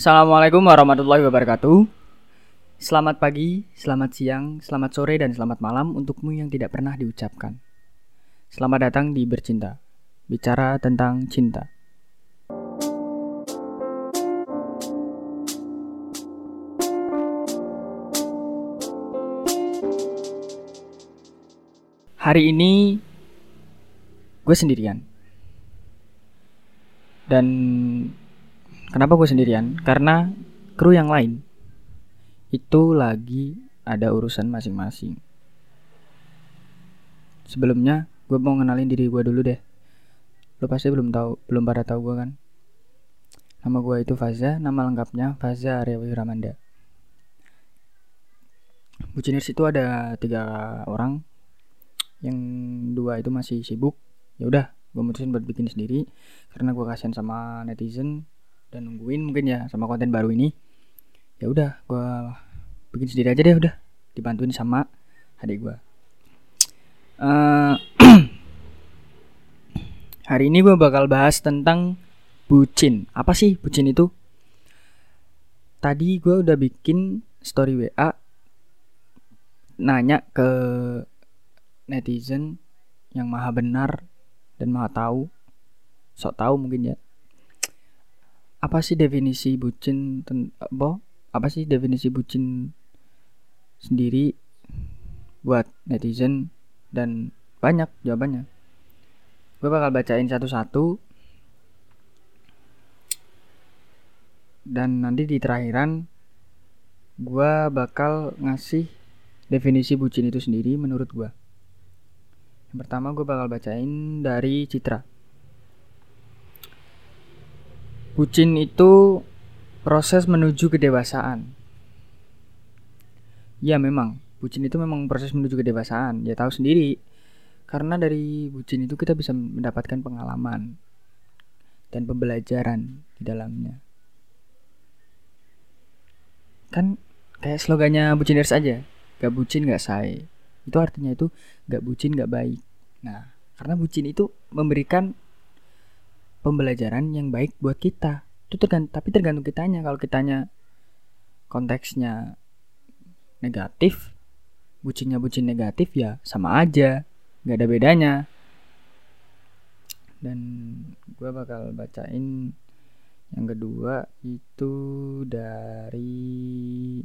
Assalamualaikum warahmatullahi wabarakatuh. Selamat pagi, selamat siang, selamat sore, dan selamat malam untukmu yang tidak pernah diucapkan. Selamat datang di Bercinta, bicara tentang cinta. Hari ini gue sendirian. Dan kenapa gue sendirian? Karena kru yang lain itu lagi ada urusan masing-masing. Sebelumnya gue mau ngenalin diri gue dulu deh. Lo pasti belum tahu, belum pada tahu gue kan. Nama gue itu Faza, nama lengkapnya Faza Aryawi Ramanda. Buciners itu ada tiga orang, yang dua itu masih sibuk. Ya udah, gue mutusin buat bikin sendiri karena gue kasihan sama netizen dan nungguin mungkin ya sama konten baru ini. Ya udah, gue bikin sendiri aja deh udah, dibantuin sama adik gue. Uh, hari ini gue bakal bahas tentang bucin. Apa sih bucin itu? Tadi gue udah bikin story WA nanya ke netizen yang maha benar dan maha tahu, sok tahu mungkin ya. Apa sih definisi bucin? Bo, apa sih definisi bucin sendiri buat netizen dan banyak jawabannya. Gue bakal bacain satu-satu dan nanti di terakhiran gue bakal ngasih definisi bucin itu sendiri menurut gue. Yang pertama gue bakal bacain dari Citra. Bucin itu proses menuju kedewasaan. Ya memang, bucin itu memang proses menuju kedewasaan. Ya tahu sendiri. Karena dari bucin itu kita bisa mendapatkan pengalaman dan pembelajaran di dalamnya. Kan kayak slogannya buciners aja gak bucin gak say itu artinya itu gak bucin gak baik nah karena bucin itu memberikan pembelajaran yang baik buat kita. Itu tergantung tapi tergantung kitanya. Kalau kitanya konteksnya negatif bucinnya bucin negatif ya sama aja. Nggak ada bedanya. Dan gue bakal bacain yang kedua itu dari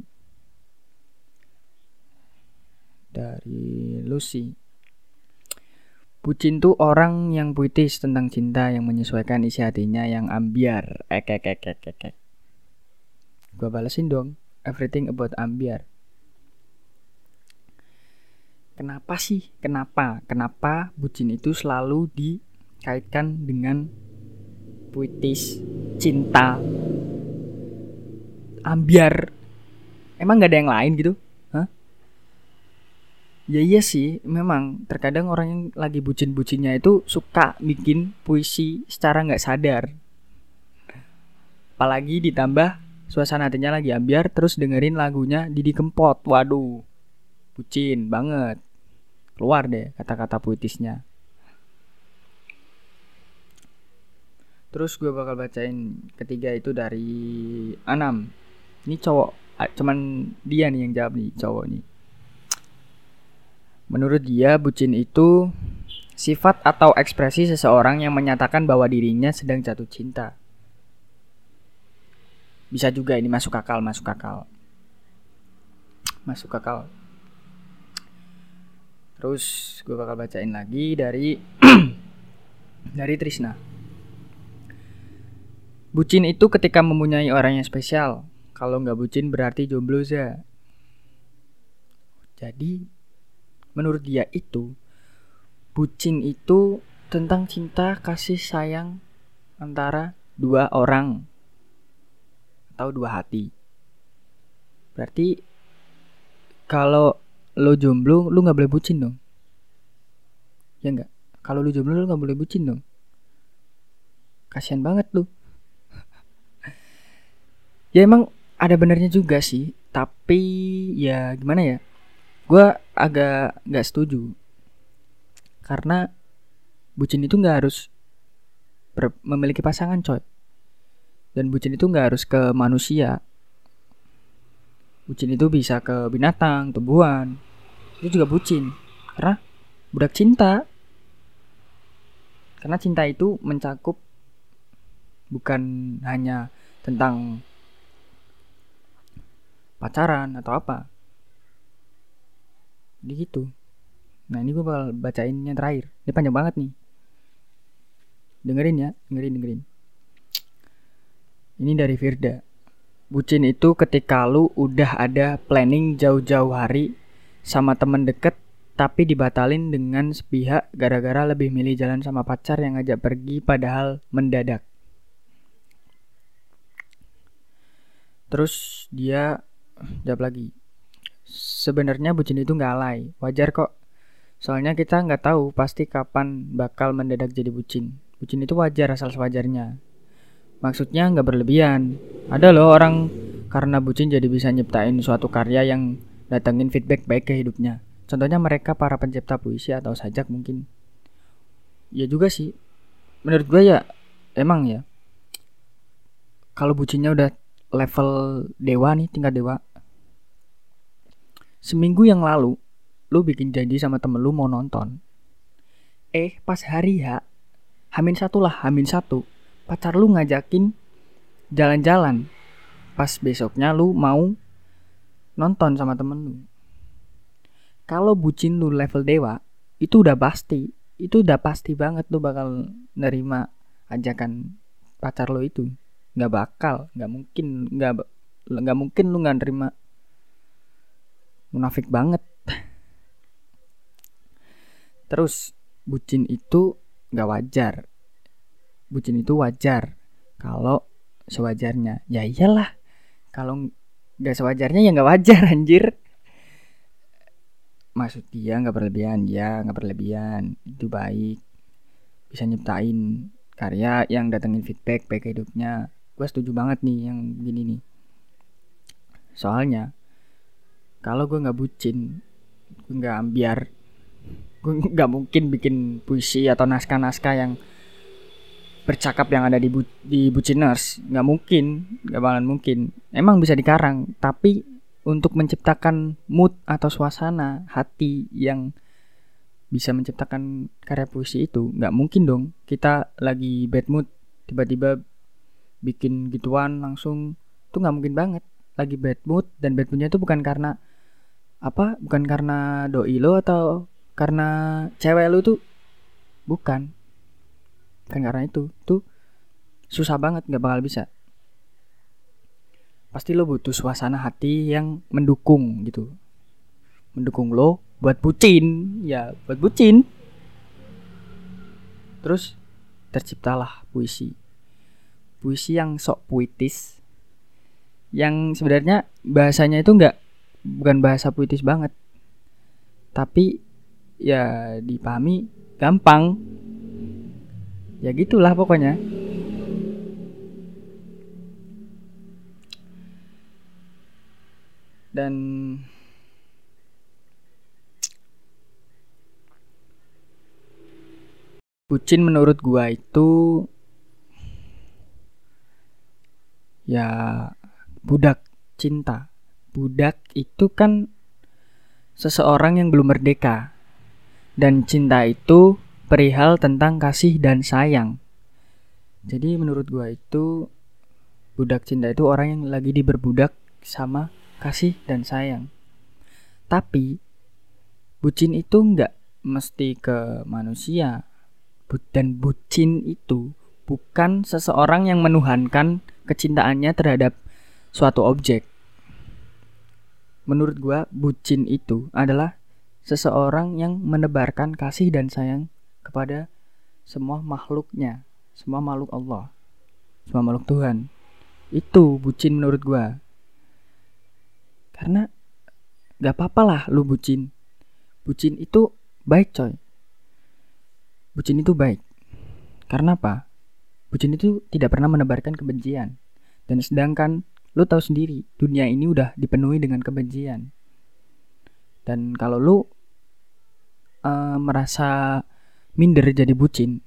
dari Lucy. Bucin tuh orang yang puitis tentang cinta yang menyesuaikan isi hatinya yang ambiar. Ek ek ek ek ek. ek. Gua balesin dong. Everything about ambiar. Kenapa sih? Kenapa? Kenapa bucin itu selalu dikaitkan dengan puitis, cinta, ambiar? Emang gak ada yang lain gitu? Ya iya sih, memang terkadang orang yang lagi bucin-bucinnya itu suka bikin puisi secara nggak sadar. Apalagi ditambah suasana hatinya lagi ambiar terus dengerin lagunya Didi Kempot. Waduh, bucin banget. Keluar deh kata-kata puitisnya. Terus gue bakal bacain ketiga itu dari Anam. Ini cowok, cuman dia nih yang jawab nih cowok nih. Menurut dia, bucin itu sifat atau ekspresi seseorang yang menyatakan bahwa dirinya sedang jatuh cinta. Bisa juga ini masuk akal, masuk akal. Masuk akal. Terus gue bakal bacain lagi dari dari Trisna. Bucin itu ketika mempunyai orang yang spesial. Kalau nggak bucin berarti jomblo za. Jadi menurut dia itu bucin itu tentang cinta kasih sayang antara dua orang atau dua hati. Berarti kalau lo jomblo lo nggak boleh bucin dong. Ya nggak? Kalau lo jomblo lo nggak boleh bucin dong. Kasian banget lo. ya emang ada benernya juga sih, tapi ya gimana ya? Gue agak nggak setuju. Karena bucin itu nggak harus memiliki pasangan coy. Dan bucin itu nggak harus ke manusia. Bucin itu bisa ke binatang tumbuhan. Itu juga bucin. Karena budak cinta. Karena cinta itu mencakup bukan hanya tentang pacaran atau apa jadi gitu nah ini gue bakal bacain yang terakhir ini panjang banget nih dengerin ya dengerin dengerin ini dari Firda. Bucin itu ketika lu udah ada planning jauh-jauh hari sama temen deket tapi dibatalin dengan sepihak gara-gara lebih milih jalan sama pacar yang ngajak pergi padahal mendadak. Terus dia jawab lagi. Sebenarnya bucin itu nggak alay, wajar kok. Soalnya kita nggak tahu pasti kapan bakal mendadak jadi bucin. Bucin itu wajar asal sewajarnya. Maksudnya nggak berlebihan. Ada loh orang karena bucin jadi bisa nyiptain suatu karya yang datengin feedback baik ke hidupnya. Contohnya mereka para pencipta puisi atau sajak mungkin. Ya juga sih. Menurut gue ya emang ya. Kalau bucinnya udah level dewa nih, tingkat dewa. Seminggu yang lalu, lu bikin janji sama temen lu mau nonton. Eh, pas hari ya, hamin satu lah, hamin satu. Pacar lu ngajakin jalan-jalan. Pas besoknya lu mau nonton sama temen lu. Kalau bucin lu level dewa itu udah pasti itu udah pasti banget lu bakal nerima ajakan pacar lo itu. Nggak bakal nggak mungkin nggak nggak mungkin lu nggak nerima munafik banget. Terus bucin itu nggak wajar. Bucin itu wajar kalau sewajarnya. Ya iyalah kalau nggak sewajarnya ya nggak wajar anjir. Maksud dia nggak berlebihan ya nggak berlebihan. Itu baik. Bisa nyiptain karya yang datengin feedback baik hidupnya. Gue setuju banget nih yang gini nih. Soalnya kalau gue nggak bucin gue nggak ambiar gue nggak mungkin bikin puisi atau naskah-naskah yang bercakap yang ada di bu di buciners nggak mungkin nggak bakalan mungkin. Emang bisa dikarang tapi untuk menciptakan mood atau suasana hati yang bisa menciptakan karya puisi itu nggak mungkin dong. Kita lagi bad mood tiba-tiba bikin gituan langsung itu nggak mungkin banget. Lagi bad mood dan bad moodnya itu bukan karena apa? Bukan karena doi lo atau karena cewek lo tuh? Bukan. Kan karena itu. Tuh susah banget nggak bakal bisa. Pasti lo butuh suasana hati yang mendukung gitu. Mendukung lo buat bucin. Ya buat bucin. Terus terciptalah puisi. Puisi yang sok puitis. Yang sebenarnya bahasanya itu nggak bukan bahasa puitis banget. Tapi ya dipahami gampang. Ya gitulah pokoknya. Dan bucin menurut gua itu ya budak cinta budak itu kan seseorang yang belum merdeka dan cinta itu perihal tentang kasih dan sayang. Jadi menurut gua itu budak cinta itu orang yang lagi diberbudak sama kasih dan sayang. Tapi bucin itu nggak mesti ke manusia. Dan bucin itu bukan seseorang yang menuhankan kecintaannya terhadap suatu objek. Menurut gua bucin itu adalah seseorang yang menebarkan kasih dan sayang kepada semua makhluknya, semua makhluk Allah, semua makhluk Tuhan. Itu bucin menurut gua. Karena gak apa-apa lah lu bucin. Bucin itu baik coy. Bucin itu baik. Karena apa? Bucin itu tidak pernah menebarkan kebencian. Dan sedangkan lu tahu sendiri, dunia ini udah dipenuhi dengan kebencian. Dan kalau lu uh, merasa minder jadi bucin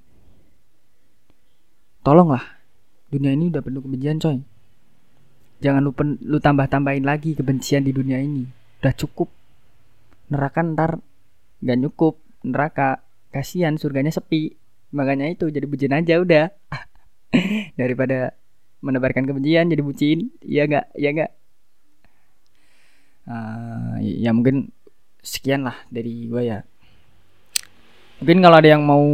tolonglah dunia ini udah penuh kebencian coy. Jangan lu lu tambah tambahin lagi kebencian di dunia ini. Udah cukup. Neraka ntar nggak nyukup. Neraka kasihan surganya sepi. Makanya itu jadi bucin aja udah. Daripada menebarkan kebencian jadi bucin. Iya nggak? Iya nggak? Uh, ya mungkin sekian lah dari gue ya. Mungkin kalau ada yang mau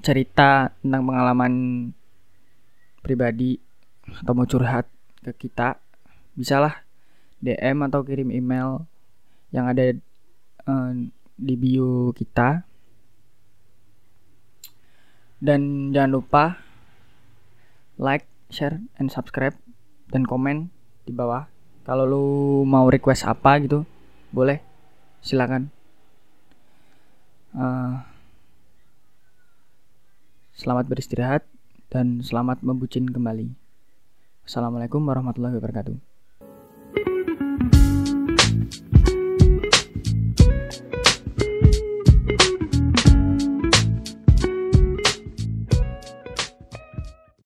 cerita tentang pengalaman pribadi atau mau curhat ke kita bisalah DM atau kirim email yang ada uh, di bio kita. Dan jangan lupa like, share, and subscribe dan komen di bawah. Kalau lu mau request apa gitu, boleh, silakan. Uh, selamat beristirahat dan selamat membucin kembali. Assalamualaikum warahmatullahi wabarakatuh.